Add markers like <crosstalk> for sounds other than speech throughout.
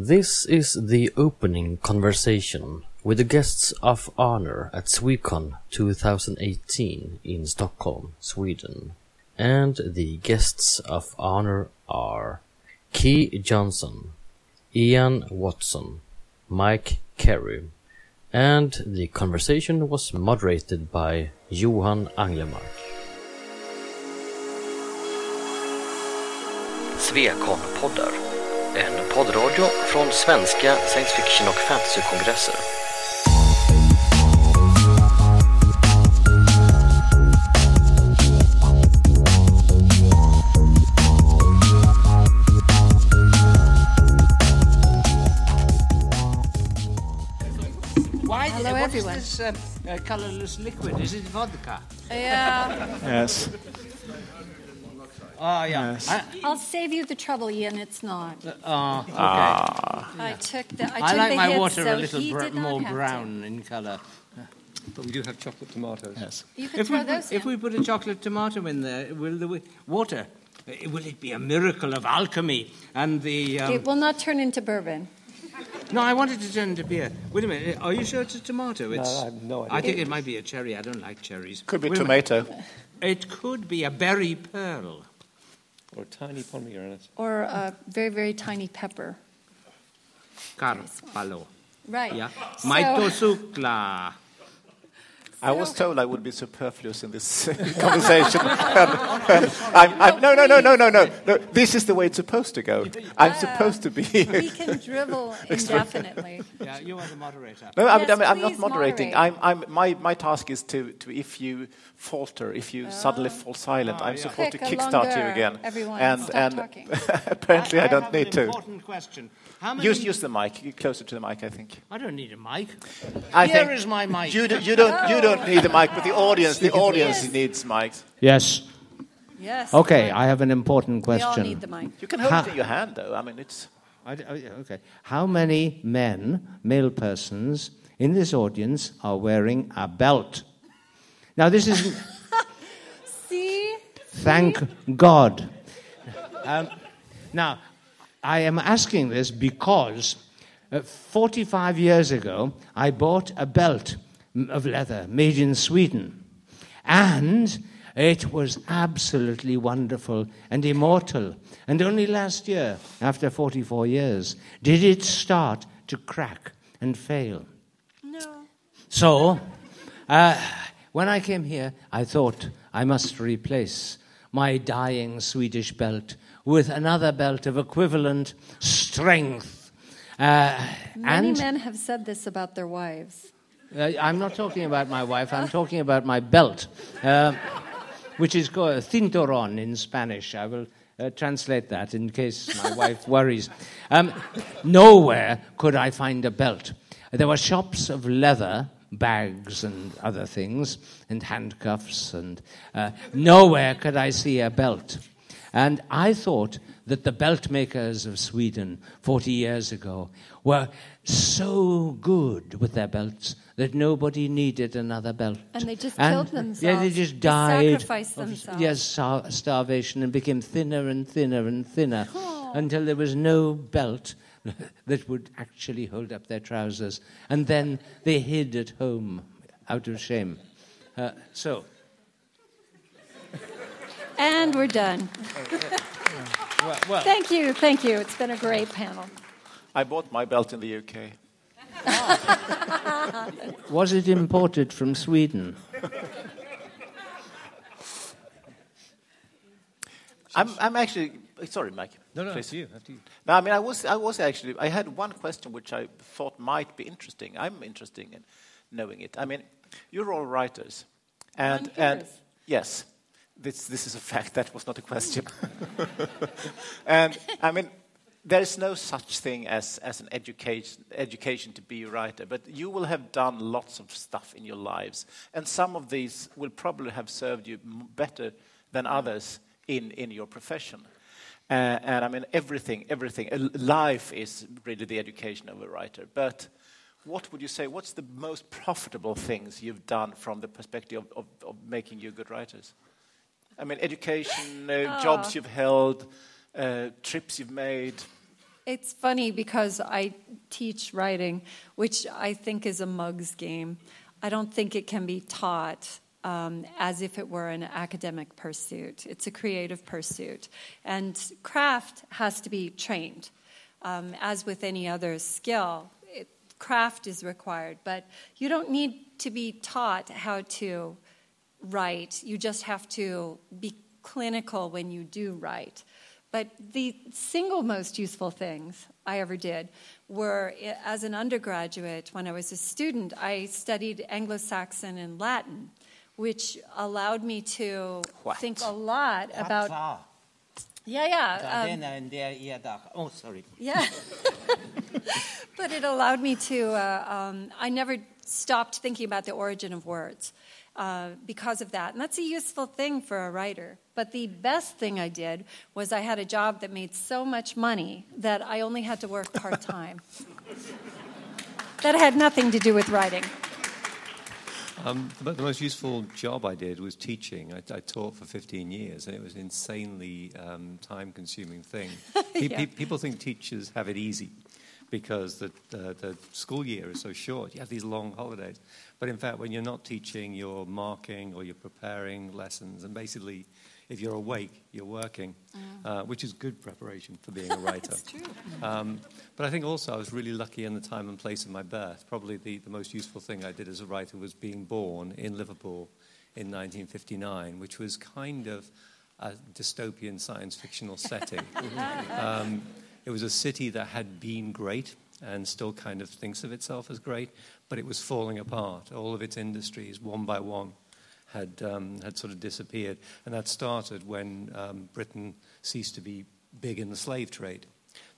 This is the opening conversation with the guests of honor at Swecon 2018 in Stockholm, Sweden. And the guests of honor are Kij Johnson, Ian Watson, Mike Carey, and the conversation was moderated by Johan Anglemark. Svekon-poddar. Poddradio från svenska science fiction och fantasykongresser. Why? Hello, what is everyone. this uh, uh, colorless liquid? Is it vodka? Yeah, <laughs> Yes. Oh, yeah. Yes. I, I'll save you the trouble, Ian. It's not. oh, okay. I took the. I, I like the my hits, water so a little he br- more have to. brown in color. But we do have chocolate tomatoes. Yes. You can If throw we, those put, if in. we put a chocolate tomato in there, will the water? uh, Will it be a miracle of alchemy? And the um, It will not turn into bourbon. no, I wanted it to turn into beer. Wait a minute, are you sure it's a tomato? It's, I have no idea. I think it might be a cherry. I don't like cherries. Could be Wait a minute. tomato. It could be a berry pearl. Or tiny pomegranate. Or a very, very tiny pepper. Carpalo. Right. Yeah. So- Maitosukla. I was told I would be superfluous in this <laughs> conversation. <laughs> I'm, I'm, no, no, no, no, no, no, no. This is the way it's supposed to go. I'm supposed to be. Uh, we <laughs> can drivel indefinitely. Yeah, you are the moderator. No, I mean, Yes, I mean, I'm not moderating. I'm, I'm, my, my task is to, to, if you falter, if you oh. suddenly fall silent, ah, I'm yeah. supposed to Quick, a kickstart you again. Everyone, and stop and talking. apparently I, don't have need an to. important question. How many? Use, use the mic. You're closer to the mic, I think. I don't need a mic. I Here think is my mic. You, do, you don't. You don't need the mic, but the audience. The audience Yes. needs mics. Yes. Yes. Okay. I have an important question. We all question. need the mic. You can hold Ha- it in your hand, though. I mean, it's. I d- I- okay. How many men, male persons, in this audience are wearing a belt? Now, this is <laughs> See? thank God. Um, now, I am asking this because uh, 45 years ago, I bought a belt of leather made in Sweden. And it was absolutely wonderful and immortal. And only last year, after 44 years, did it start to crack and fail. No. So, uh, when I came here, I thought I must replace my dying Swedish belt with another belt of equivalent strength. Uh, Many and men have said this about their wives. uh, I'm not talking about my wife, I'm talking about my belt, uh, which is called cinturón in Spanish. I will uh, translate that in case my wife worries. Um, nowhere could I find a belt. There were shops of leather, bags, and other things, and handcuffs, and uh, nowhere could I see a belt. And I thought that the belt makers of Sweden 40 years ago were so good with their belts that nobody needed another belt. And they just killed themselves. Yeah, they just They died. sacrificed of- themselves. Yes, star- starvation and became thinner and thinner and thinner Oh. until there was no belt <laughs> that would actually hold up their trousers. And then they hid at home out of shame. Uh, so, And we're done. well, well, Thank you. Thank you. It's been a great panel. I bought my belt in the UK. <laughs> was it imported from Sweden? I'm, I'm actually sorry, Mike. No, no, please. after you. After you. No, I mean, I was, I was actually, I had one question which I thought might be interesting. I'm interested in knowing it. I mean, you're all writers, and and yes, this this is a fact. That was not a question. and <laughs> I mean, there is no such thing as as an education education to be a writer, but you will have done lots of stuff in your lives, and some of these will probably have served you better than others in in your profession. Uh, and I mean, everything, everything. Uh, life is really the education of a writer. But what would you say? What's the most profitable things you've done from the perspective of, of, of making you good writers? I mean, education, uh, jobs you've held, uh, trips you've made. It's funny because I teach writing, which I think is a mug's game. I don't think it can be taught um, as if it were an academic pursuit. It's a creative pursuit. And craft has to be trained. Um, as with any other skill, it, craft is required, but you don't need to be taught how to write. You just have to be clinical when you do write. But the single most useful things I ever did were as an undergraduate, when I was a student, I studied Anglo Saxon and Latin, which allowed me to What? think a lot about. Yeah, yeah. um, Oh, sorry. yeah. <laughs> but it allowed me to, uh, um, I never stopped thinking about the origin of words uh, because of that. And that's a useful thing for a writer. But the best thing I did was I had a job that made so much money that I only had to work part time. <laughs> that had nothing to do with writing. Um, but the most useful job I did was teaching. I, I taught for 15 years, and it was an insanely um, time-consuming thing. <laughs> Pe- Yeah. pe- people think teachers have it easy because the, the, the school year is so short. You have these long holidays. But in fact, when you're not teaching, you're marking or you're preparing lessons, and basically, if you're awake, you're working, uh, which is good preparation for being a <laughs> writer. Um, but I think also I was really lucky in the time and place of my birth. Probably the, the most useful thing I did as a writer was being born in Liverpool in 1959, which was kind of a dystopian science fictional setting. <laughs> um, it was a city that had been great and still kind of thinks of itself as great, but it was falling apart. All of its industries, one by one, had, um, had sort of disappeared. And that started when um, Britain ceased to be big in the slave trade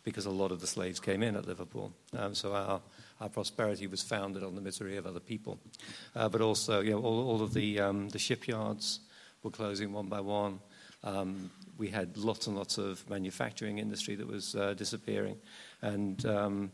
because a lot of the slaves came in at Liverpool. Um, so our, our prosperity was founded on the misery of other people. Uh, but also, you know, all, all of the, um, the shipyards were closing one by one. Um, we had lots and lots of manufacturing industry that was uh, disappearing. And um,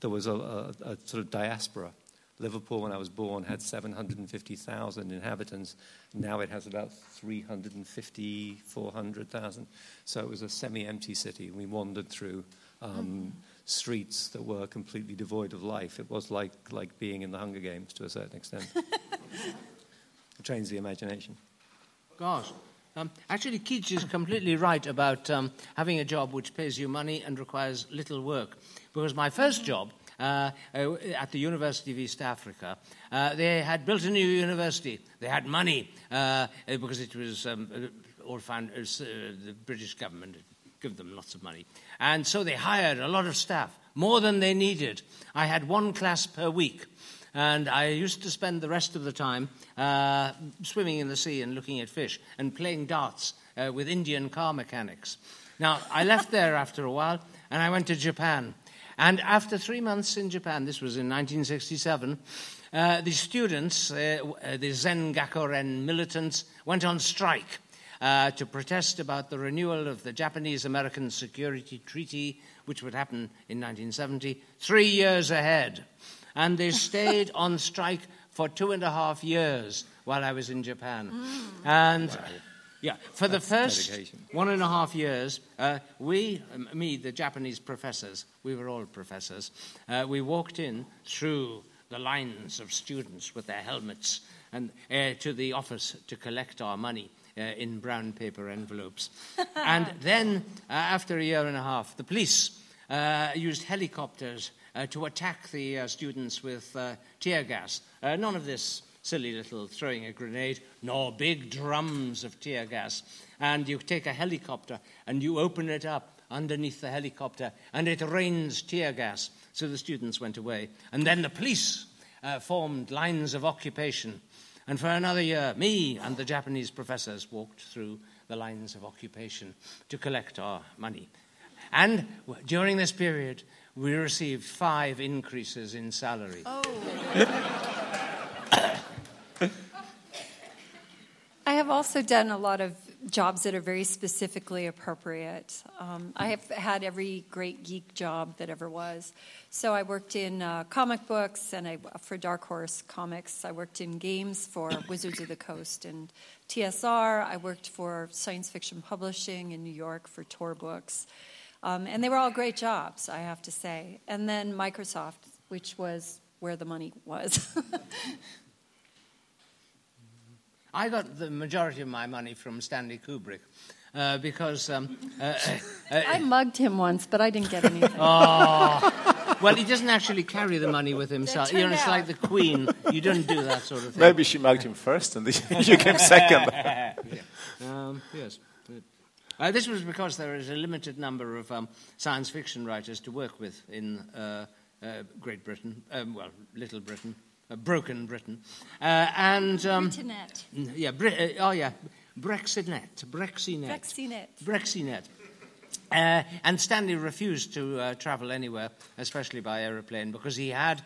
there was a, a, a sort of diaspora. Liverpool, when I was born, had 750,000 inhabitants. Now it has about 350, 400,000. So it was a semi empty city. We wandered through um, streets that were completely devoid of life. It was like, like being in the Hunger Games to a certain extent. <laughs> it trains the imagination. Gosh. Um, actually, Keats is completely right about um, having a job which pays you money and requires little work. Because my first job uh, uh, at the University of East Africa, uh, they had built a new university. They had money uh, because it was um, uh, all found, uh, uh, the British government given them lots of money. And so they hired a lot of staff, more than they needed. I had one class per week. And I used to spend the rest of the time uh, swimming in the sea and looking at fish and playing darts uh, with Indian car mechanics. Now, I left there after a while and I went to Japan. And after three months in Japan, this was in 1967, uh, the students, uh, uh, the Zengakuren militants, went on strike uh, to protest about the renewal of the Japanese American Security Treaty, which would happen in 1970, three years ahead. And they stayed on strike for two and a half years while I was in Japan. And yeah, for the first dedication. one and a half years, uh, we, um, me, the Japanese professors, we were all professors, uh, we walked in through the lines of students with their helmets and uh, to the office to collect our money. Uh, in brown paper envelopes. <laughs> and then, uh, after a year and a half, the police uh, used helicopters to attack the uh, students with uh, tear gas. Uh, none of this silly little throwing a grenade, nor big drums of tear gas. And you take a helicopter and you open it up underneath the helicopter, and it rains tear gas. So the students went away. And then the police uh, formed lines of occupation. And for another year, me and the Japanese professors walked through the lines of occupation to collect our money. And during this period, we received five increases in salary. Oh. <laughs> I have also done a lot of jobs that are very specifically appropriate. Um, I have had every great geek job that ever was. So I worked in uh, comic books and I, for Dark Horse Comics. I worked in games for <coughs> Wizards of the Coast and TSR. I worked for science fiction publishing in New York for Tor Books. Um, and they were all great jobs, I have to say. And then Microsoft, which was where the money was. <laughs> I got the majority of my money from Stanley Kubrick. Uh, because um, uh, uh, I mugged him once, but I didn't get anything. <laughs> oh, well, he doesn't actually carry the money with himself. You know, it's out. like the Queen. You don't do that sort of <laughs> thing. Maybe she mugged him first and you came second. Um, yes. Uh, this was because there is a limited number of um, science fiction writers to work with in uh, uh, Great Britain, um, well, Little Britain, uh, Broken Britain, uh, and um, Internet. yeah, Bri- uh, oh yeah, Brexinet, Brexinet, Brexinet. Brexinet. Uh, and Stanley refused to uh, travel anywhere, especially by aeroplane, because he had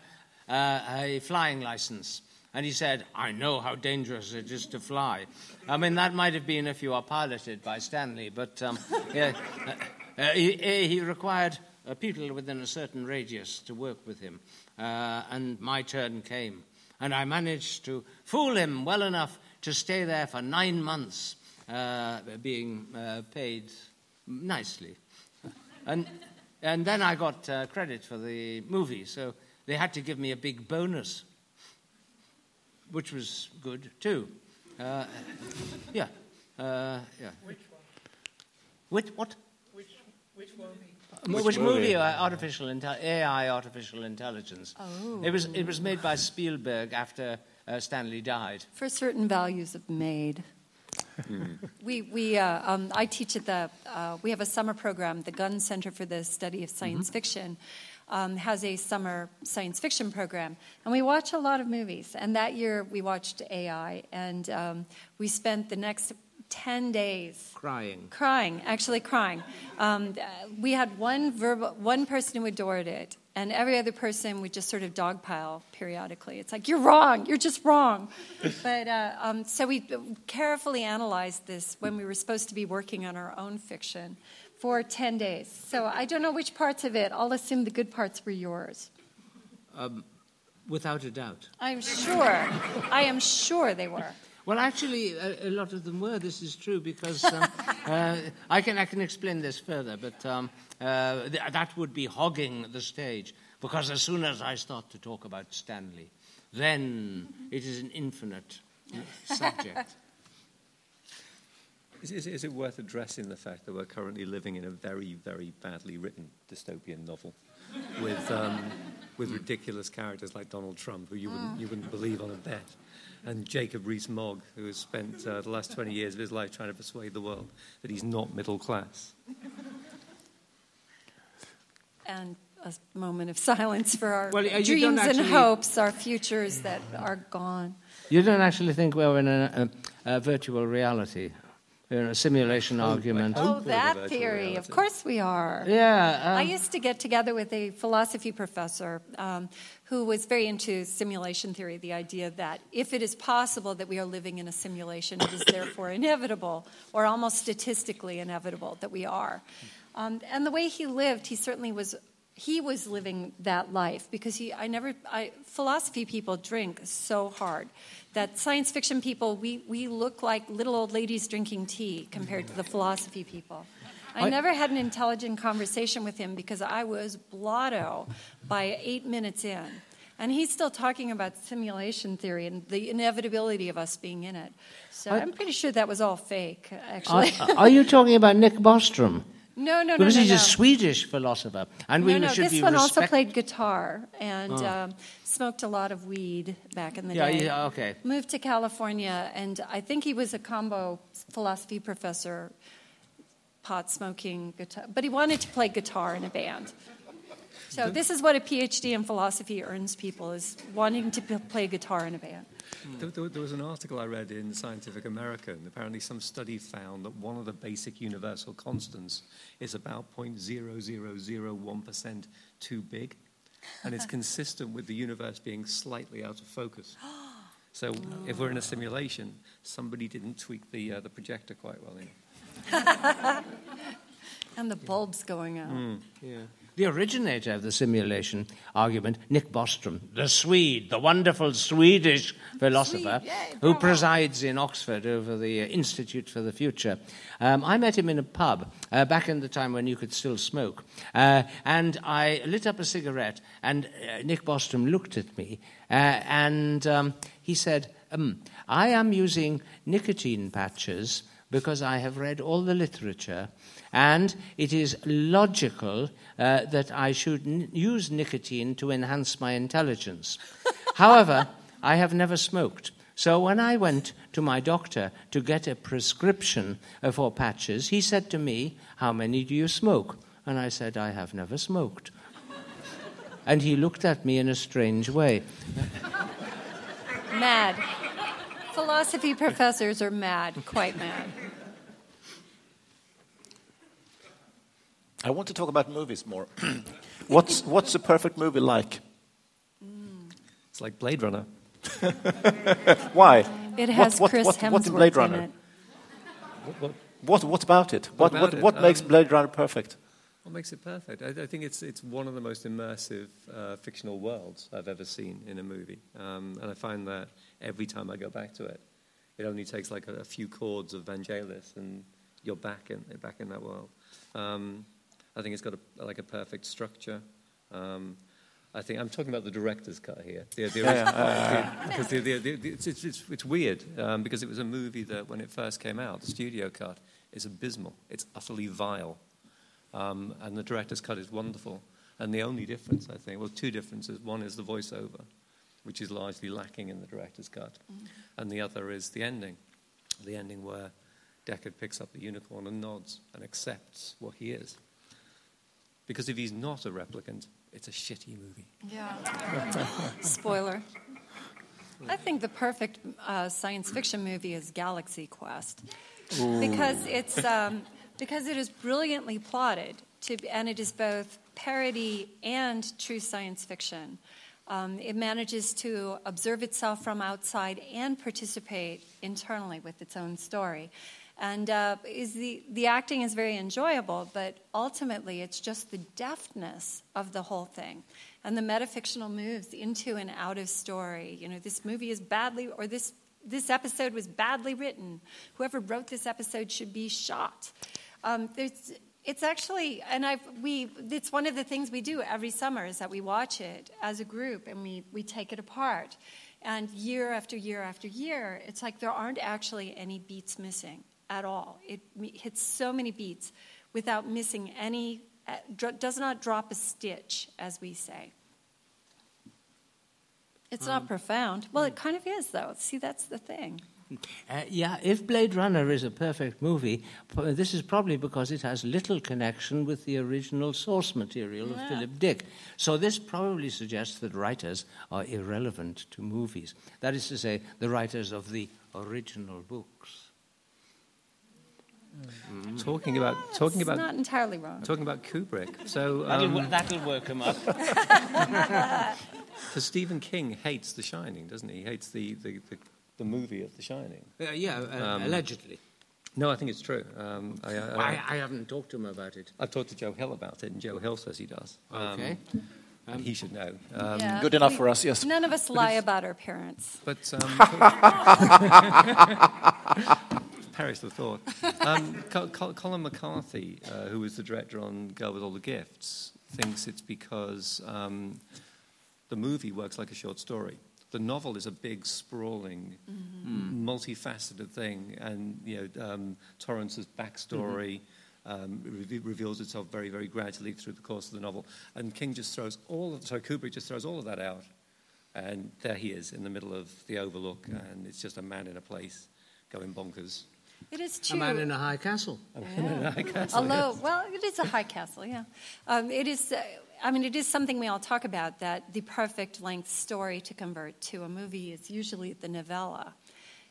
uh, a flying license. And he said, I know how dangerous it is to fly. I mean, that might have been if you are piloted by Stanley, but um, <laughs> yeah, uh, uh, he, he required uh, people within a certain radius to work with him. Uh, and my turn came. And I managed to fool him well enough to stay there for nine months, uh, being uh, paid nicely. And, and then I got uh, credit for the movie, so they had to give me a big bonus, which was good too. Uh, yeah. Uh, yeah. Which one? Which, what? Which, which movie? Which, Which movie? movie? Uh, artificial inte- AI, artificial intelligence. Oh. It was it was made by Spielberg after uh, Stanley died. For certain values of made. we, we, uh, um, I teach at the, uh, we have a summer program, the Gunn Center for the Study of Science Fiction. Um, has a summer science fiction program, and we watch a lot of movies. And that year we watched AI, and um, we spent the next 10 days Crying. crying, actually crying. Um, we had one verbal, one person who adored it, and every other person would just sort of dogpile periodically. It's like you're wrong, you're just wrong. <laughs> but uh, um, so we carefully analyzed this when we were supposed to be working on our own fiction for ten days. So I don't know which parts of it. I'll assume the good parts were yours. Without a doubt. I'm sure. I am sure they were. Well, actually, a, a lot of them were. This is true because um, <laughs> uh, I can I can explain this further, but um, uh, th- that would be hogging the stage. Because as soon as I start to talk about Stanley, then it is an infinite <laughs> subject. Is, is, is it worth addressing the fact that we're currently living in a very, very badly written dystopian novel with, um, with ridiculous characters like Donald Trump, who you wouldn't, you wouldn't believe on a bet, and Jacob Rees-Mogg, who has spent uh, the last 20 years of his life trying to persuade the world that he's not middle class? And a moment of silence for our Well, you dreams and hopes, our futures that are gone. You don't actually think we're in a, a, a virtual reality, We're in a simulation argument. Oh, that theory. reality. Of course we are. Yeah. I um, used to get together with a philosophy professor um, who was very into simulation theory, the idea that if it is possible that we are living in a simulation, it is therefore <coughs> inevitable, or almost statistically inevitable, that we are. Um, and the way he lived, he certainly was. He was living that life because he. I never. I, philosophy people drink so hard that science fiction people we, we look like little old ladies drinking tea compared to the philosophy people. I I- never had an intelligent conversation with him because I was blotto by eight minutes in. And he's still talking about simulation theory and the inevitability of us being in it. So I- I'm pretty sure that was all fake, actually. are, are you talking about Nick Bostrom? No, no, no, Because no, he's no. a Swedish philosopher, and we no, no, should this be one also played guitar and um, smoked a lot of weed back in the Yeah, day. yeah, okay. Moved to California, and I think he was a combo philosophy professor, pot smoking guitar, but he wanted to play guitar in a band. So this is what a PhD in philosophy earns people: is wanting to p- play guitar in a band. There, there, there was an article I read in Scientific American. Apparently, some study found that one of the basic universal constants is about 0.0001% too big, and it's <laughs> consistent with the universe being slightly out of focus. <gasps> So, if we're in a simulation, somebody didn't tweak the, uh, the projector quite well. <laughs> And the bulbs going out. Yeah. The originator of the simulation argument, Nick Bostrom, the Swede, the wonderful Swedish philosopher Swede, yay, who presides in Oxford over the uh, Institute for the Future. Um, I met him in a pub uh, back in the time when you could still smoke. Uh, and I lit up a cigarette, and uh, Nick Bostrom looked at me, uh, and um, he said, um, I am using nicotine patches because I have read all the literature, and it is logical uh, that I should n- use nicotine to enhance my intelligence. <laughs> However, I have never smoked. So when I went to my doctor to get a prescription uh, for patches, he said to me, How many do you smoke? And I said, I have never smoked. And he looked at me in a strange way. Mad. Philosophy professors are mad, quite mad. I want to talk about movies more. <clears throat> what's, what's a perfect movie like? It's like Blade Runner. <laughs> Why? It has what, Chris what, Hemsworth what in Blade in Runner? it. What, what about it? What, about what, it? what makes Um, Blade Runner perfect? What makes it perfect? I, I think it's, it's one of the most immersive uh, fictional worlds I've ever seen in a movie. Um, and I find that every time I go back to it, it only takes like a, a few chords of Vangelis and you're back in, back in that world. Um, I think it's got a, like a perfect structure. Um, I think I'm talking about the director's cut here. The, the, the- because the, the, the, the- it's, it's, it's, it's weird um, because it was a movie that when it first came out, the studio cut is abysmal. It's utterly vile. Um, and the director's cut is wonderful. And the only difference, I think, well, two differences. One is the voiceover, which is largely lacking in the director's cut, and the other is the ending. The ending where Deckard picks up the unicorn and nods and accepts what he is. Because if he's not a replicant, it's a shitty movie. Yeah. <laughs> Spoiler. I think the perfect uh, science fiction movie is Galaxy Quest because it's um, because it is brilliantly plotted to, and it is both parody and true science fiction. Um, it manages to observe itself from outside and participate internally with its own story. And uh, is the, the acting is very enjoyable, but ultimately it's just the deftness of the whole thing and the metafictional moves into and out of story. You know, this movie is badly, or this, this episode was badly written. Whoever wrote this episode should be shot. Um, there's, it's actually, and I've, we, it's one of the things we do every summer is that we watch it as a group and we, we take it apart. And year after year after year, it's like there aren't actually any beats missing at all. It hits so many beats without missing any, uh, does not drop a stitch, as we say. It's not profound. Well, it kind of is, though. See, that's the thing. Uh, yeah, if Blade Runner is a perfect movie, this is probably because it has little connection with the original source material of Philip Dick. So this probably suggests that writers are irrelevant to movies. That is to say, the writers of the original books. Talking about talking about not entirely wrong. talking about Kubrick. <laughs> So That'll, um, that'll work him up. <laughs> <laughs> So Stephen King hates The Shining, doesn't he? He hates the, the, the, the movie of The Shining. Uh, yeah, uh, Um, allegedly. No, I think it's true. Um, I, I, I, I haven't talked to him about it. I've talked to Joe Hill about it, and Joe Hill says he does. Um, Okay. and he should know. Um, Yeah. Good enough We- for us, yes. None of us lie about our parents. But um, <laughs> <laughs> perish the thought. Um, Col- Col- Colm McCarthy, uh, who was the director on Girl with All the Gifts, thinks it's because um, the movie works like a short story. The novel is a big, sprawling, multifaceted thing, and you know um, Torrance's backstory um, re- reveals itself very, very gradually through the course of the novel. And King just throws all of, sorry, Kubrick just throws all of that out, and there he is in the middle of the Overlook, and it's just a man in a place going bonkers. It is A true. man in a high castle. Although, well, it is a high castle, yeah. Um, it is. Uh, I mean, it is something we all talk about that the perfect length story to convert to a movie is usually the novella,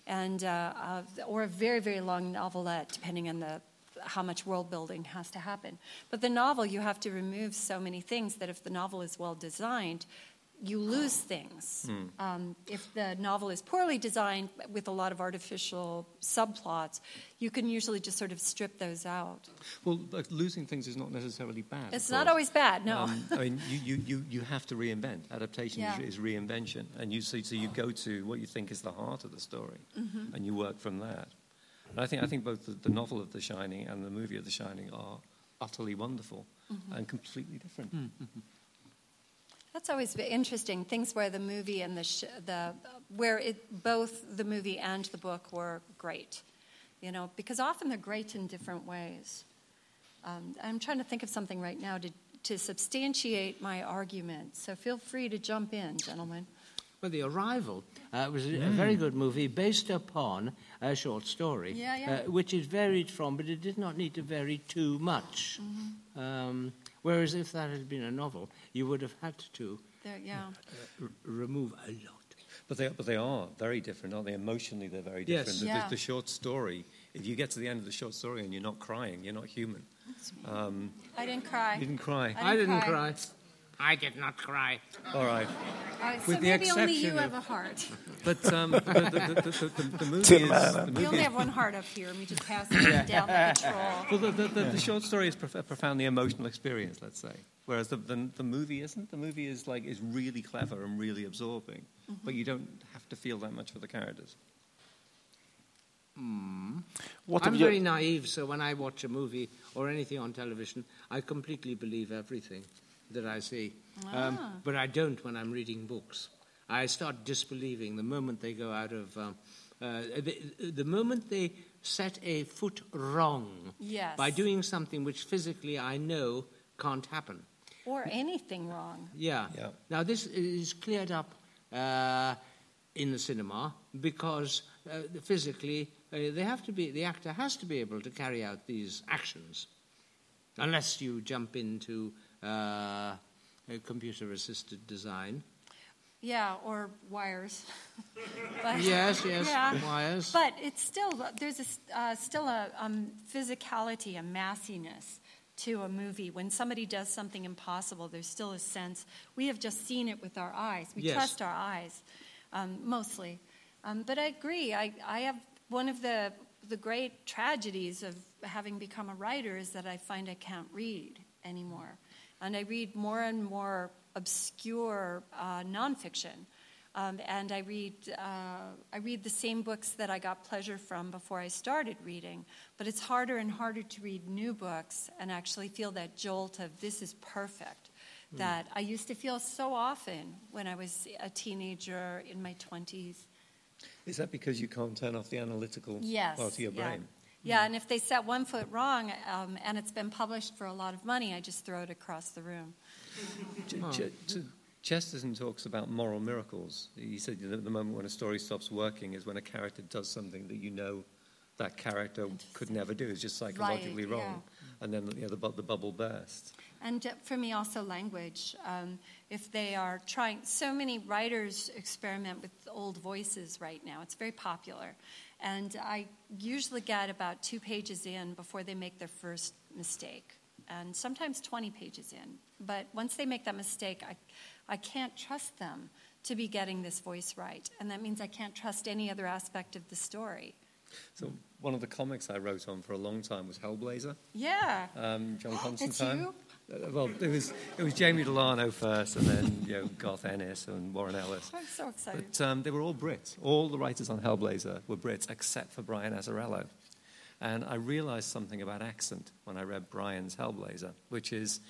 and uh, or a very very long novelette, depending on the how much world building has to happen. But the novel, you have to remove so many things that if the novel is well designed, you lose things. Um, if the novel is poorly designed with a lot of artificial subplots, you can usually just sort of strip those out. Well, like, losing things is not necessarily bad. It's not always bad, no. Um, I mean, <laughs> you, you, you, you have to reinvent. Adaptation Yeah. is, is reinvention. And you, so, so you go to what you think is the heart of the story Mm-hmm. and you work from that. And I think, I think both the, the novel of The Shining and the movie of The Shining are utterly wonderful Mm-hmm. and completely different. That's always interesting. Things where the movie and the sh- the where it both the movie and the book were great, you know, because often they're great in different ways. Um, I'm trying to think of something right now to to substantiate my argument. So feel free to jump in, gentlemen. Well, The Arrival uh, was a, a very good movie based upon a short story, Yeah, yeah. Uh, which it varied from, but it did not need to vary too much. Um, whereas if that had been a novel, you would have had to There, yeah. r- remove a lot. But they, but they are very different, aren't they? Emotionally, they're very Yes. different. The, Yeah. the, the short story, if you get to the end of the short story and you're not crying, you're not human. Um, I didn't cry. you didn't cry. I didn't didn't cry. cry. I did not cry. All right. Uh, so With the maybe only you exception have a heart. <laughs> But um, the, the, the, the, the, the movie Tin is... Man. The We only have one heart up here, and we just pass it down the patrol. Well, the, the, the, the short story is prof- a profoundly emotional experience, let's say, whereas the, the, the movie isn't. The movie is like is really clever and really absorbing, but you don't have to feel that much for the characters. What I'm very naive, so when I watch a movie or anything on television, I completely believe everything that I see. Um, but I don't when I'm reading books. I start disbelieving the moment they go out of. Um, uh, the, the moment they set a foot wrong Yes. by doing something which physically I know can't happen. Or anything wrong. Yeah. Yeah. Now this is cleared up uh, in the cinema because uh, physically uh, they have to be. The actor has to be able to carry out these actions, unless you jump into uh, computer-assisted design. Yeah, or wires. <laughs> But- Yes, yes, Yeah. wires. But it's still there's a, uh, still a um, physicality, a massiness to a movie. When somebody does something impossible, there's still a sense. We have just seen it with our eyes. We Yes. trust our eyes, um, mostly. Um, but I agree. I, I have one of the the great tragedies of having become a writer is that I find I can't read anymore, and I read more and more obscure uh, nonfiction. Um, and I read, uh, I read the same books that I got pleasure from before I started reading. But it's harder and harder to read new books and actually feel that jolt of this is perfect that I used to feel so often when I was a teenager in my 20s. Is that because you can't turn off the analytical Yes. part of your brain? Yeah, and if they set one foot wrong um, and it's been published for a lot of money, I just throw it across the room. Ch- Ch- Ch- Chesterton talks about moral miracles. He said you know, the moment when a story stops working is when a character does something that you know that character could never do. It's just psychologically Right, wrong. And then you know, the, bu- the bubble bursts. And for me, also language. Um, if they are trying, so many writers experiment with old voices right now. It's very popular. And I usually get about two pages in before they make their first mistake, and sometimes 20 pages in. But once they make that mistake, I, I can't trust them to be getting this voice right. And that means I can't trust any other aspect of the story. So one of the comics I wrote on for a long time was Hellblazer. Yeah. Um, John <gasps> Constantine. Uh, well, it was it was Jamie Delano first, and then you know Garth Ennis and Warren Ellis. I'm so excited. But um, they were all Brits. All the writers on Hellblazer were Brits, except for Brian Azzarello. And I realized something about accent when I read Brian's Hellblazer, which is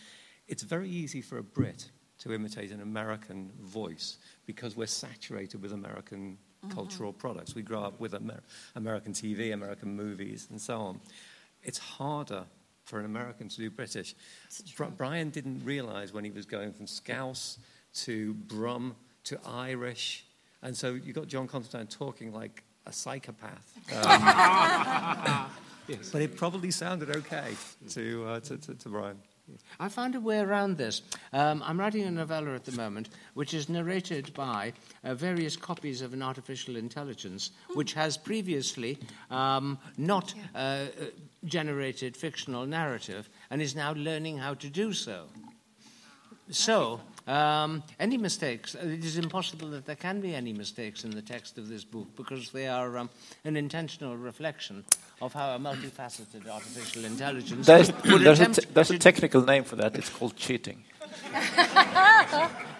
it's very easy for a Brit to imitate an American voice because we're saturated with American cultural products. We grow up with Amer- American TV, American movies, and so on. It's harder for an American to do British. Bri- Brian didn't realize when he was going from Scouse to Brum to Irish. And so you got John Constantine talking like a psychopath. <laughs> Um, But it probably sounded okay to, uh, to, to, to Brian. I found a way around this. Um, I'm writing a novella at the moment which is narrated by uh, various copies of an artificial intelligence which has previously um, not uh, uh, generated fictional narrative and is now learning how to do so. So, Um, any mistakes? uh, It is impossible that there can be any mistakes in the text of this book because they are um, an intentional reflection of how a multifaceted artificial intelligence There's, would there's, a, te- there's a technical name for that. It's called cheating.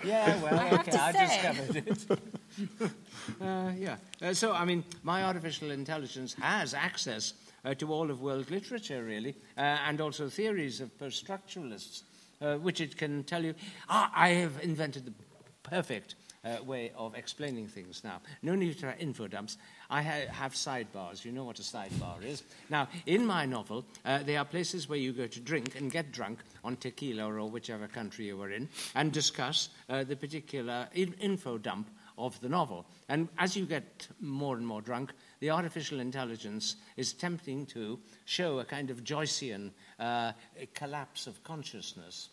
Yeah, well, have okay, to I say. discovered it. <laughs> uh, yeah. Uh, so, I mean, my artificial intelligence has access uh, to all of world literature, really, uh, and also theories of post-structuralists, uh, which it can tell you. Ah, I have invented the perfect uh, way of explaining things now. No need for info dumps. I ha- have sidebars. You know what a sidebar is. Now, in my novel, uh, there are places where you go to drink and get drunk on tequila or whichever country you were in and discuss uh, the particular in- info dump of the novel. And as you get more and more drunk, the artificial intelligence is attempting to show a kind of Joycean uh, collapse of consciousness.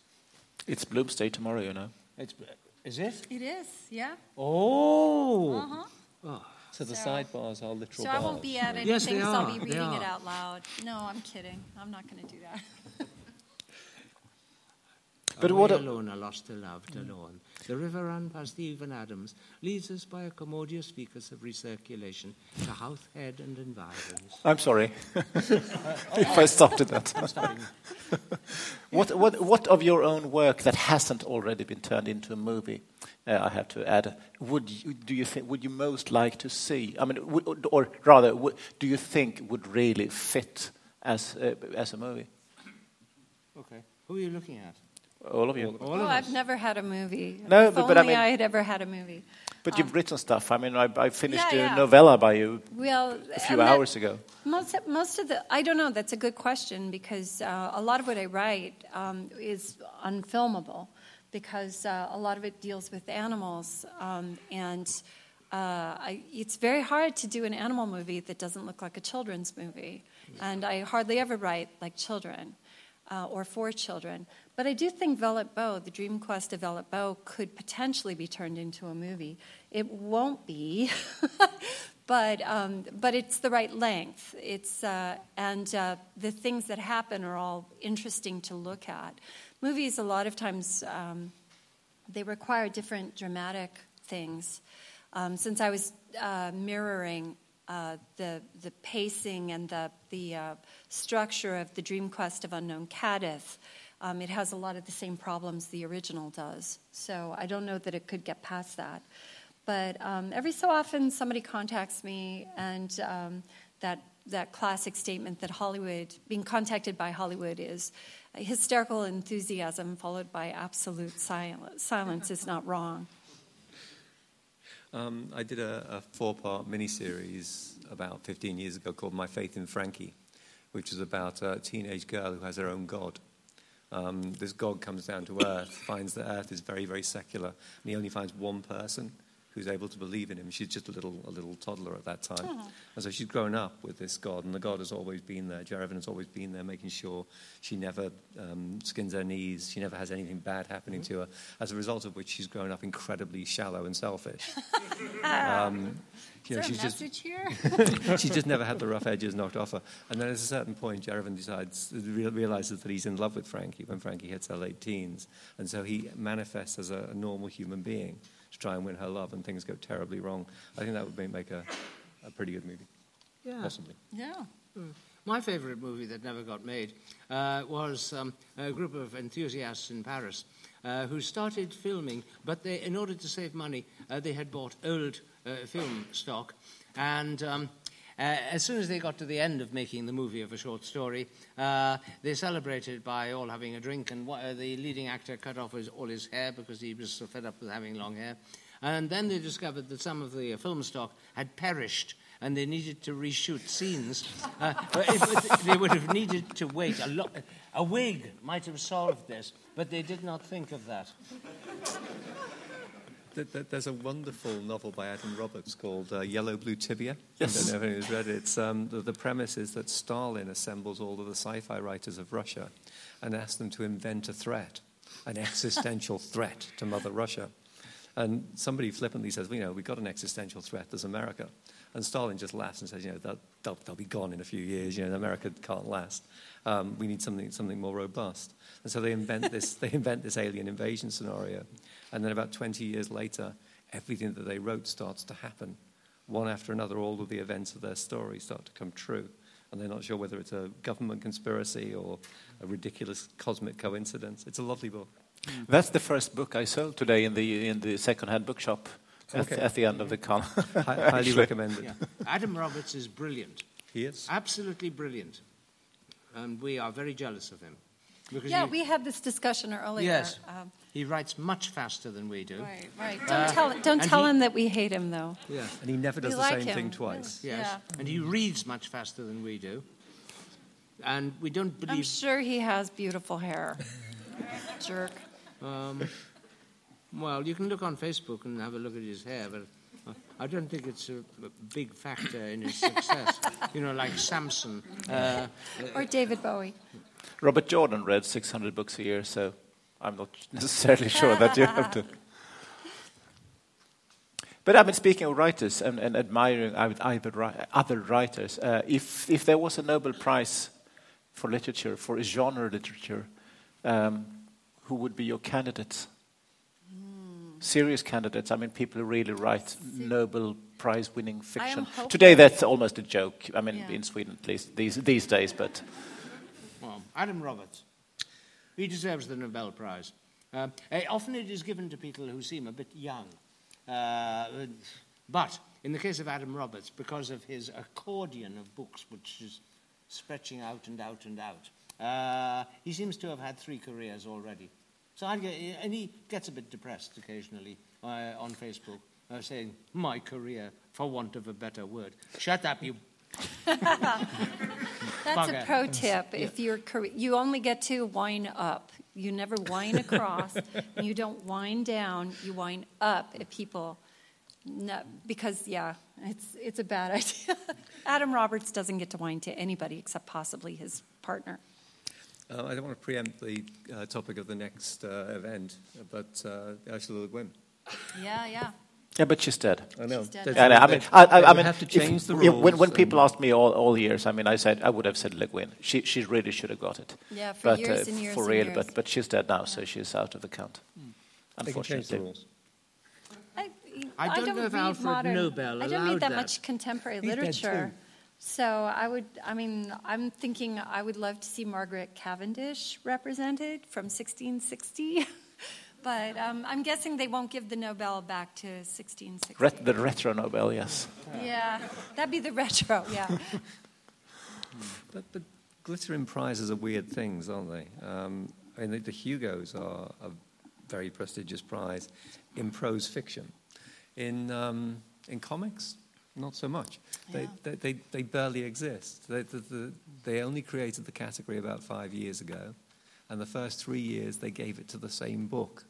It's Bloomsday tomorrow, you know. It's, is it? It is, yeah. Oh! Uh-huh. So the So- sidebars are literal So I won't be at anything, Yes, they so I'll be reading it out loud. No, I'm kidding. I'm not going to do that. <laughs> But Away what a- alone, I lost to loved alone. The river run past the Even Adams leads us by a commodious vicus of recirculation to Howth Head and environs. I'm sorry <laughs> if I stopped at that. what, what, what of your own work that hasn't already been turned into a movie, uh, I have to add, would you, do you think, would you most like to see? I mean, would, or rather, would, do you think would really fit as, uh, as a movie? Okay. Who are you looking at? All of you. All Oh, of I've never had a movie. No, if but- only but I mean- I had ever had a movie. But you've written stuff. I mean, I, I finished Yeah, a novella by you Well, a few and that- hours ago. Most most of the I don't know. That's a good question because uh, a lot of what I write um, is unfilmable because uh, a lot of it deals with animals um, and. Uh, I, it's very hard to do an animal movie that doesn't look like a children's movie, and I hardly ever write like children uh, or for children. But I do think Vellitt Boe, the Dream Quest of Vellitt Boe, could potentially be turned into a movie. It won't be, <laughs> but um, but it's the right length. It's uh, and uh, the things that happen are all interesting to look at. Movies, a lot of times, um, they require different dramatic things. Um, since I was uh, mirroring uh, the the pacing and the the uh, structure of the Dream Quest of Unknown Kadath, um, it has a lot of the same problems the original does. So I don't know that it could get past that. But um, every so often, somebody contacts me, and um, that that classic statement that Hollywood, being contacted by Hollywood, is hysterical enthusiasm followed by absolute silence. Silence is not wrong. Um, I did a, a four-part miniseries about 15 years ago called My Faith in Frankie, which is about a teenage girl who has her own god. Um, this god comes down to Earth, finds that Earth is very, very secular, and he only finds one person who's able to believe in him. She's just a little, a little toddler at that time. And so she's grown up with this God, and the God has always been there. Jerevin has always been there, making sure she never um, skins her knees, she never has anything bad happening to her, as a result of which she's grown up incredibly shallow and selfish. <laughs> um, you know, Is she's just <laughs> she's just never had the rough edges knocked off her. And then at a certain point, Jerevin decides, realizes that he's in love with Frankie when Frankie hits her late teens. And so he manifests as a, a normal human being to try and win her love, and things go terribly wrong. I think that would make- make a, a pretty good movie, Yeah. possibly. yeah. My favorite movie that never got made uh, was um, a group of enthusiasts in Paris uh, who started filming, but they, in order to save money, uh, they had bought old uh, film stock. And um, as soon as they got to the end of making the movie of a short story, uh, they celebrated by all having a drink. And wha- uh, the leading actor cut off his, all his hair because he was so fed up with having long hair. And then they discovered that some of the uh, film stock had perished and they needed to reshoot scenes. Uh, it- they would have needed to wait a lot. A wig might have solved this, but they did not think of that. Th- th- There's a wonderful novel by Adam Roberts called uh, Yellow Blue Tibia. Yes. I don't know if anyone's read it. It's, um, the, the premise is that Stalin assembles all of the sci-fi writers of Russia and asks them to invent a threat, an <laughs> existential threat to Mother Russia. And somebody flippantly says, well, you know, we've got an existential threat, there's America. And Stalin just laughs and says, you know, they'll, they'll, they'll be gone in a few years, you know, America can't last. Um, we need something, something more robust. And so they invent <laughs> this, they invent this alien invasion scenario. And then about 20 years later, everything that they wrote starts to happen. One after another, all of the events of their story start to come true. And they're not sure whether it's a government conspiracy or a ridiculous cosmic coincidence. It's a lovely book. That's the first book I sold today in the in the second-hand bookshop at, Okay. at the end of the con. Highly <laughs> Actually. recommended. Yeah. Adam Roberts is brilliant, He is. absolutely brilliant. And we are very jealous of him. Because Yeah, he, we had this discussion earlier. Yes. Um, he writes much faster than we do. right, right. Don't Uh, tell, don't tell he- him that we hate him, though. Yeah. And he never does We the like same him. thing twice. Yes. Yeah. And he reads much faster than we do. And we don't believe. I'm sure he has beautiful hair. <laughs> Jerk. Um, well, you can look on Facebook and have a look at his hair, but I don't think it's a, a big factor in his success. you know, like Samson. Uh, Or David Bowie. Robert Jordan read 600 books a year, so I'm not <laughs> necessarily sure that you have to. But I mean, speaking of writers and, and admiring other, writers, uh, if, if there was a Nobel Prize for literature, for genre literature, um, who would be your candidates? Serious candidates. I mean, people who really write Nobel Prize winning fiction. Today, that's almost a joke. I mean, Yeah. in Sweden at least, these, these days, but. well, Adam Roberts. He deserves the Nobel Prize. Um, eh, often it is given to people who seem a bit young. Uh, but in the case of Adam Roberts, because of his accordion of books, which is stretching out and out and out, uh, he seems to have had three careers already. So I get, and he gets a bit depressed occasionally uh, on Facebook, uh, saying, "My career, for want of a better word." Shut up, you. <laughs> That's Bugger. a pro tip. If you're you only get to wind up. You never wind across. <laughs> you don't wind down. You wind up at people. No, because yeah, it's it's a bad <laughs> idea. Adam Roberts doesn't get to wind to anybody except possibly his partner. Uh, I don't want to preempt the uh, topic of the next uh, event, but uh, Ursula Le Guin. Yeah, yeah. Yeah, but she's dead. I know. She's dead. They- Yeah, no, I mean, I, I, I mean, have to if- change the yeah, rules. when, when people asked me all, all years, I mean, I said I would have said Le Guin. She, she really should have got it. Yeah, for but, years uh, and years for and real, years. but but she's dead now, so she's out of the count. they can change the Unfortunately, rules. I, I don't know if read Alfred modern, Nobel I don't allowed read that, that. much contemporary He's dead literature. Too. So I would, I mean, I'm thinking I would love to see Margaret Cavendish represented from 1660. <laughs> but um, I'm guessing they won't give the Nobel back to 1660. Ret- the retro Nobel, yes. yeah, that'd be the retro, yeah. <laughs> But, but glittering prizes are weird things, aren't they? Um, I mean, the, the Hugos are a very prestigious prize in prose fiction. In, um, in comics, not so much. They, Yeah. they, they, they barely exist. They, the, the, they only created the category about five years ago, and the first three years they gave it to the same book,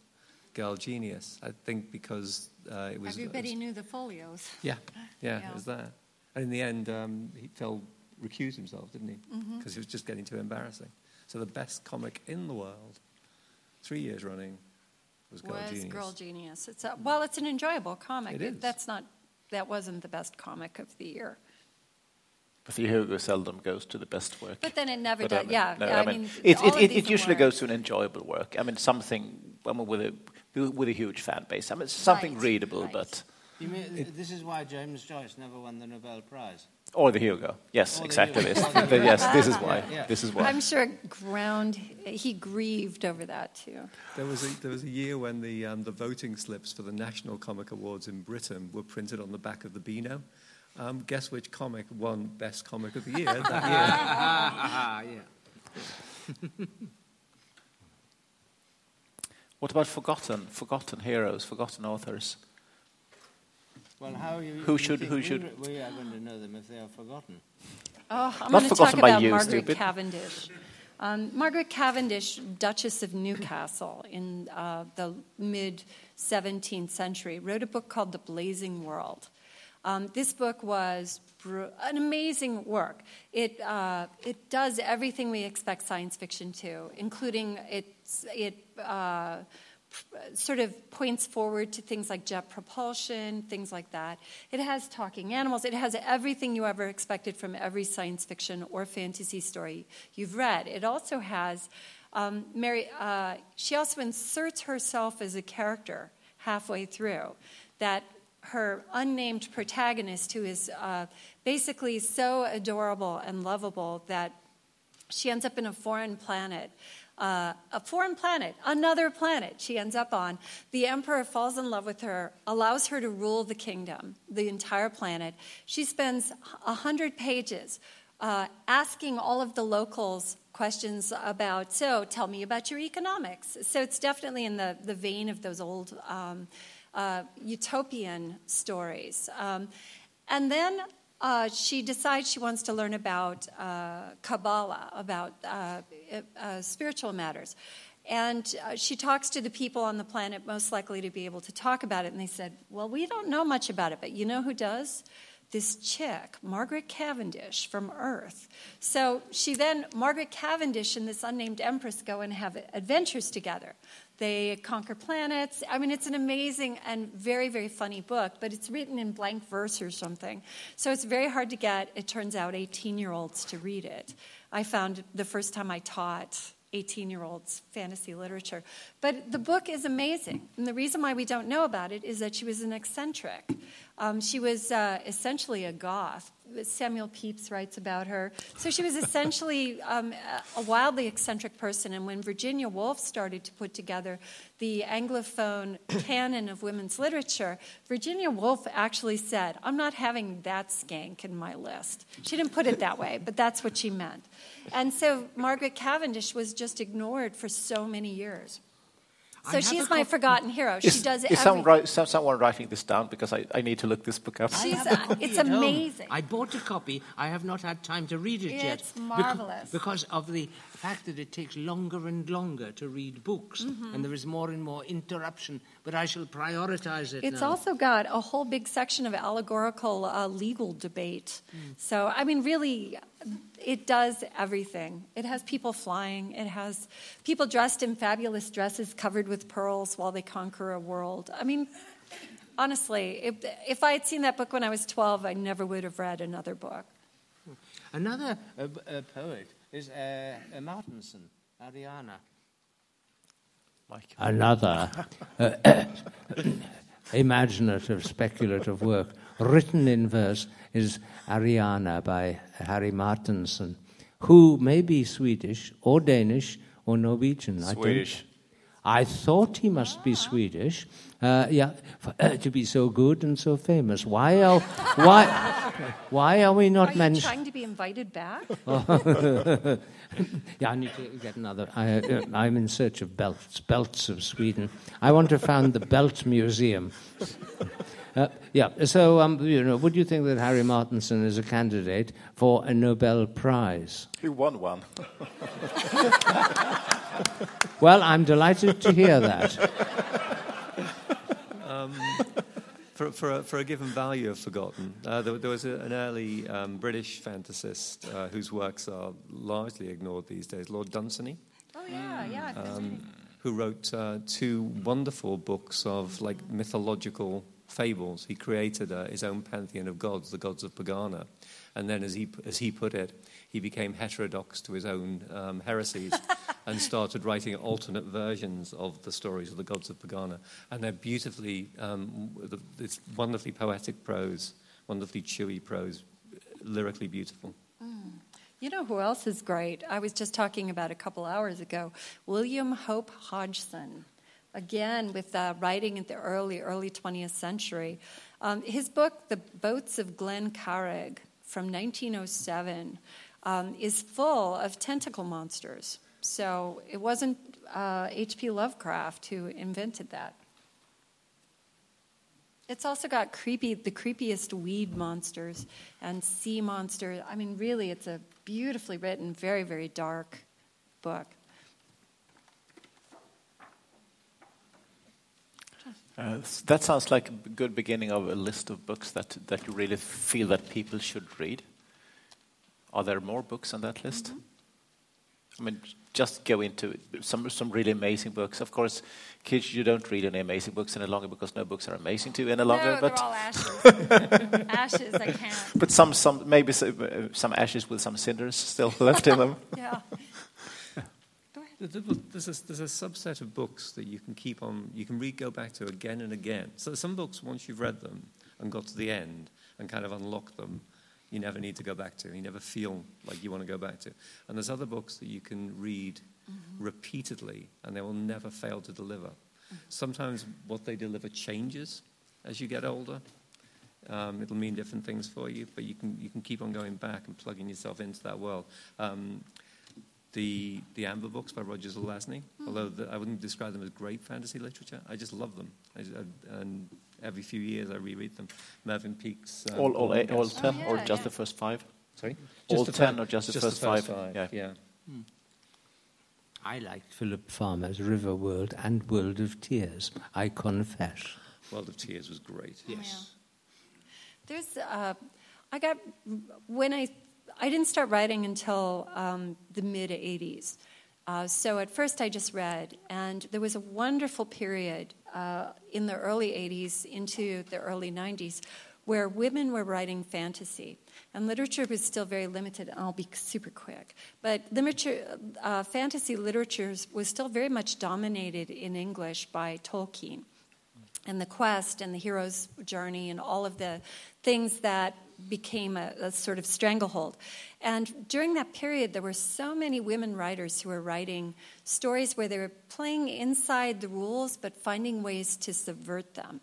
Girl Genius. I think because uh, it was. Everybody knew the Foglios. Yeah, <laughs> yeah, Yeah. it was that. And in the end, um, he fell, recused himself, didn't he? Because Mm-hmm. it was just getting too embarrassing. So the best comic in the world, three years running, was Girl was Genius. Girl Genius. It's a, well, it's an enjoyable comic. It is. That's not, that wasn't the best comic of the year. But the Hugo seldom goes to the best work. But then it never But, I does. mean, yeah, no, yeah, I mean, it, all it, of it, it usually awards- goes to an enjoyable work. I mean, something I mean, with a with a huge fan base. I mean, something Right, readable, right. but You mean, this is why James Joyce never won the Nobel Prize. Or the Hugo. Yes, Or the exactly Hugo. this. But yes, this is why. Yeah. This is why. I'm sure ground he grieved over that too. There was a, there was a year when the, um, the voting slips for the National Comic Awards in Britain were printed on the back of the Beano. Um, guess which comic won Best Comic of the Year that year? Ah, <laughs> <laughs> yeah. What about forgotten, forgotten heroes, forgotten authors? Well, how you, Who you should- who should- We are going to know them if they are forgotten. Oh, I'm Not going to talk about you, Margaret stupid. Cavendish. Um, Margaret Cavendish, Duchess of Newcastle, in uh, the mid 17th century, wrote a book called The Blazing World. Um, this book was br- an amazing work. It, uh, it does everything we expect science fiction to, including it's, it uh, p- sort of points forward to things like jet propulsion, things like that. It has talking animals. It has everything you ever expected from every science fiction or fantasy story you've read. It also has um, Mary. Uh, she also inserts herself as a character halfway through that her unnamed protagonist, who is uh, basically so adorable and lovable that she ends up in a foreign planet. Uh, a foreign planet, another planet she ends up on. The emperor falls in love with her, allows her to rule the kingdom, the entire planet. She spends a hundred pages uh, asking all of the locals questions about, so tell me about your economics. So it's definitely in the, the vein of those old um, uh, utopian stories. Um, and then uh, she decides she wants to learn about uh, Kabbalah, about uh, uh spiritual matters. And uh, she talks to the people on the planet most likely to be able to talk about it. And they said, Well, we don't know much about it, but you know who does? This chick, Margaret Cavendish from Earth. So she then, Margaret Cavendish and this unnamed empress go and have adventures together. They conquer planets. I mean, it's an amazing and very, very funny book, but it's written in blank verse or something. So it's very hard to get, it turns out, 18 year olds to read it. I found the first time I taught 18 year olds fantasy literature. But the book is amazing. And the reason why we don't know about it is that she was an eccentric. Um, she was uh, essentially a goth. Samuel Pepys writes about her. So she was essentially <laughs> um, a wildly eccentric person. And when Virginia Woolf started to put together the Anglophone <coughs> canon of women's literature, Virginia Woolf actually said, I'm not having that skank in my list. She didn't put it that way, but that's what she meant. And so Margaret Cavendish was just ignored for so many years. So she's my forgotten hero. Is, she does is someone, someone, writing this down because I, I need to look this book up. She's a, it's amazing. I bought a copy. I have not had time to read it it's yet. It's marvelous. Because, because, of the fact that it takes longer and longer to read books, mm-hmm. and there is more and more interruption. But I shall prioritize it. It's now. also got a whole big section of allegorical uh, legal debate. Mm. So I mean, really, it does everything. It has people flying. It has people dressed in fabulous dresses covered with pearls while they conquer a world. I mean, honestly, if, if I had seen that book when I was 12, I never would have read another book. Another uh, uh, poet is uh, Martinson, Aniara. Another uh, <coughs> imaginative, speculative work written in verse is Aniara by Harry Martinson, who may be Swedish or Danish or Norwegian. Swedish. I, I thought he must be Swedish. Uh, yeah, for, uh, to be so good and so famous. Why are why why are we not mentioning? Trying to be invited back. <laughs> yeah, I need to get another. I, am uh, in search of belts, belts of Sweden. I want to found the Belt Museum. Uh, yeah, so um, you know, would you think that Harry Martinson is a candidate for a Nobel Prize? He won one. well, I'm delighted to hear that. Um, for, for, a, for, a, given value of forgotten, uh, there, there, was a, an early um, British fantasist uh, whose works are largely ignored these days, Lord Dunsany. Oh, yeah, yeah. Um, who wrote uh, two wonderful books of like mythological fables. He created uh, his own pantheon of gods, the gods of Pegana. And then, as he, as he put it, he became heterodox to his own um, heresies <laughs> and started writing alternate versions of the stories of the gods of Pegana. And they're beautifully, um, it's wonderfully poetic prose, wonderfully chewy prose, lyrically beautiful. Mm. You know who else is great? I was just talking about a couple hours ago William Hope Hodgson again with uh, writing in the early, early 20th century. Um, his book, The Boats of Glen Carrig, from 1907, um, is full of tentacle monsters. So it wasn't H.P. Uh, Lovecraft who invented that. It's also got creepy, the creepiest weed monsters and sea monsters. I mean, really, it's a beautifully written, very, very dark book. Uh, that sounds like a good beginning of a list of books that, that you really feel that people should read. Are there more books on that list? Mm-hmm. I mean, just go into some some really amazing books. Of course, kids, you don't read any amazing books any longer because no books are amazing to you any longer. No, but they're all ashes. <laughs> ashes, I can't. But some, some maybe some, uh, ashes with some cinders still <laughs> left in them. <laughs> yeah. Go ahead. There- there- There's a, there's a subset of books that you can keep on, you can read, go back to again and again. So some books, once you've read them and got to the end and kind of unlocked them, you never need to go back to. You never feel like you want to go back to. And there's other books that you can read repeatedly and they will never fail to deliver. Sometimes what they deliver changes as you get older. Um, it'll mean different things for you, but you can, you can keep on going back and plugging yourself into that world. Um, the, the Amber books by Roger Zelazny, although the, I wouldn't describe them as great fantasy literature, I just love them. I, I, and every few years I reread them. Mervyn Peake's. um, All, all, eight, all Yes. ten, or yeah, just yeah. the first five? Sorry? all 10 fir- or just the first five? Yeah. Yeah. I liked Philip Farmer's River World and World of Tiers, I confess. World of Tiers was great. Yes. There's, uh, I got, when I, I didn't start writing until um, the mid 80s. Uh, so at first I just read, and there was a wonderful period uh, in the early 80s into the early 90s where women were writing fantasy. And literature was still very limited, and I'll be super quick. But literature, uh, fantasy literature was still very much dominated in English by Tolkien and the quest and the hero's journey and all of the things that became a, a, sort of stranglehold. And during that period, there were so many women writers who were writing stories where they were playing inside the rules but finding ways to subvert them.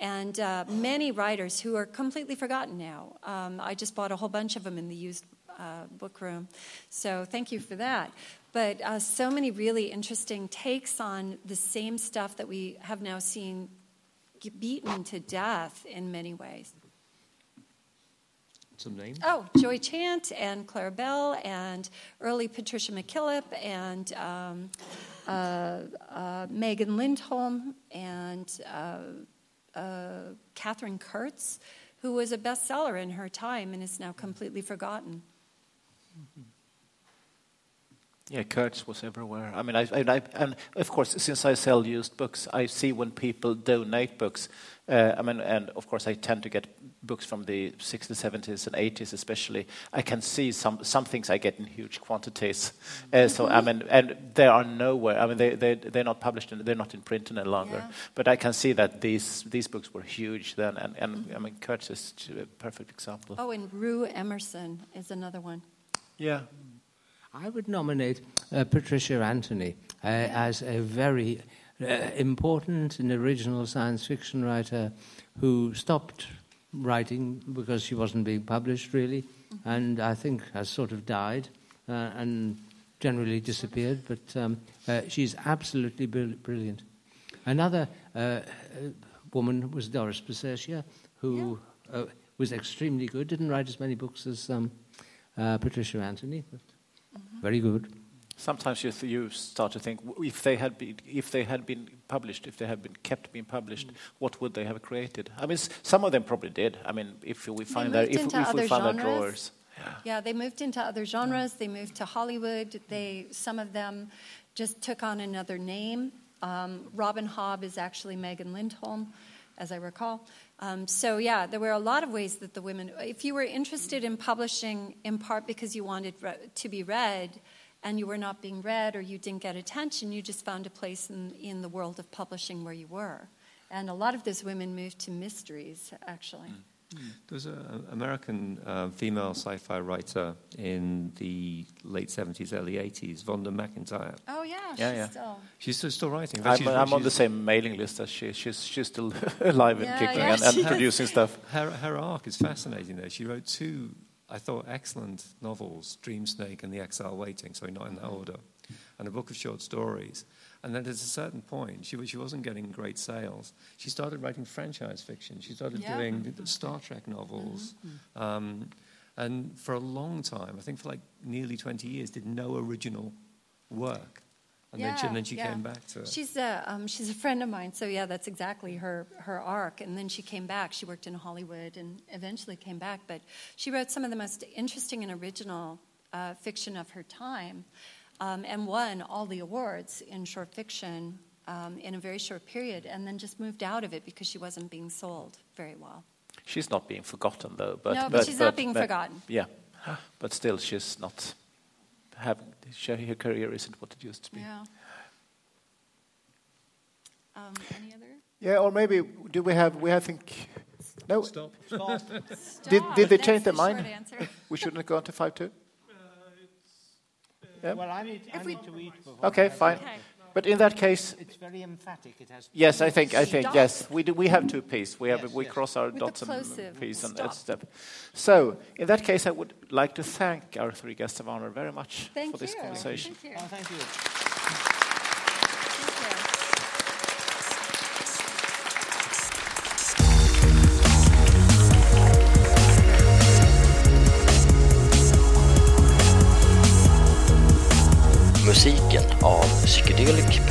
And uh, many writers who are completely forgotten now. Um, I just bought a whole bunch of them in the used uh, book room. So thank you for that. But uh, so many really interesting takes on the same stuff that we have now seen beaten to death in many ways. Some names? Oh, Joy Chant and Clare Bell and early Patricia McKillip and um, uh, uh, Megan Lindholm and uh, uh, Katherine Kurtz, who was a bestseller in her time and is now completely forgotten. Yeah, Kurtz was everywhere. I mean, I, I, I, and of course, since I sell used books, I see when people donate books. Uh, I mean, and of course, I tend to get books from the 60s, 70s, and 80s, especially. I can see some some things I get in huge quantities. Uh, so I mean, and they are nowhere. I mean, they they they're not published. In, they're not in print any longer. Yeah. But I can see that these these books were huge then, and and I mean, Kurtz is a perfect example. Oh, and Ru Emerson is another one. Yeah. I would nominate uh, Patricia Anthony uh, as a very uh, important and original science fiction writer who stopped writing because she wasn't being published, really, and I think has sort of died uh, and generally disappeared. But um, uh, she's absolutely brill- brilliant. Another uh, woman was Doris Piserchia, who uh, was extremely good. Didn't write as many books as um, uh, Patricia Anthony, but very good. Sometimes you, th- you start to think if they had been if they had been published, if they had been kept being published, what would they have created? I mean, s- some of them probably did. I mean, if we find their moved if, if we other find their genres. drawers, Yeah, they moved into other genres. They moved to Hollywood. They some of them just took on another name. Um, Robin Hobb is actually Megan Lindholm, as I recall. Um, so yeah, there were a lot of ways that the women. If you were interested in publishing, in part because you wanted re- to be read, and you were not being read or you didn't get attention, you just found a place in, in the world of publishing where you were. And a lot of those women moved to mysteries, actually. There's an American uh, female sci-fi writer in the late 70s, early 80s, Vonda McIntyre. Oh yeah, Yeah, she's yeah. still. She's still, still writing. I'm, she's- I'm on the same mailing list as she. She's she's still <laughs> alive and Yeah, kicking yeah, and, and producing stuff. <laughs> Her, her arc is fascinating there. She wrote two, I thought, excellent novels, Dreamsnake and The Exile Waiting, sorry, not in that order, and a book of short stories. And then at a certain point, she, was- she wasn't getting great sales. She started writing franchise fiction. She started Yeah. doing Star Trek novels. Um, and for a long time, I think for like nearly 20 years, did no original work. And then she, and then she yeah. came back to it. She's a um, she's a friend of mine, so yeah, that's exactly her her arc. And then she came back. She worked in Hollywood and eventually came back. But she wrote some of the most interesting and original uh, fiction of her time, um, and won all the awards in short fiction um, in a very short period. And then just moved out of it because she wasn't being sold very well. She's not being forgotten though. But No, but she's not being forgotten. Yeah, but still, she's not have her career isn't what it used to be. Yeah. Um, any other? Yeah, or maybe do we have? We I think no. Stop. Did did they That's change their the short mind? answer. We shouldn't go on to five two. Yeah. Well, I need, I If we- to eat before. Okay, I- fine. Okay. But in that case, It's very emphatic. It has. yes, I think I think Stop. yes, we do, we have two P's. We have Yes, we yes. cross our With dots and plosive, P's and stop. it's step. So in that case, I would like to thank our three guests of honor very much Thank for this you. conversation. Thank you. Oh. Thank you.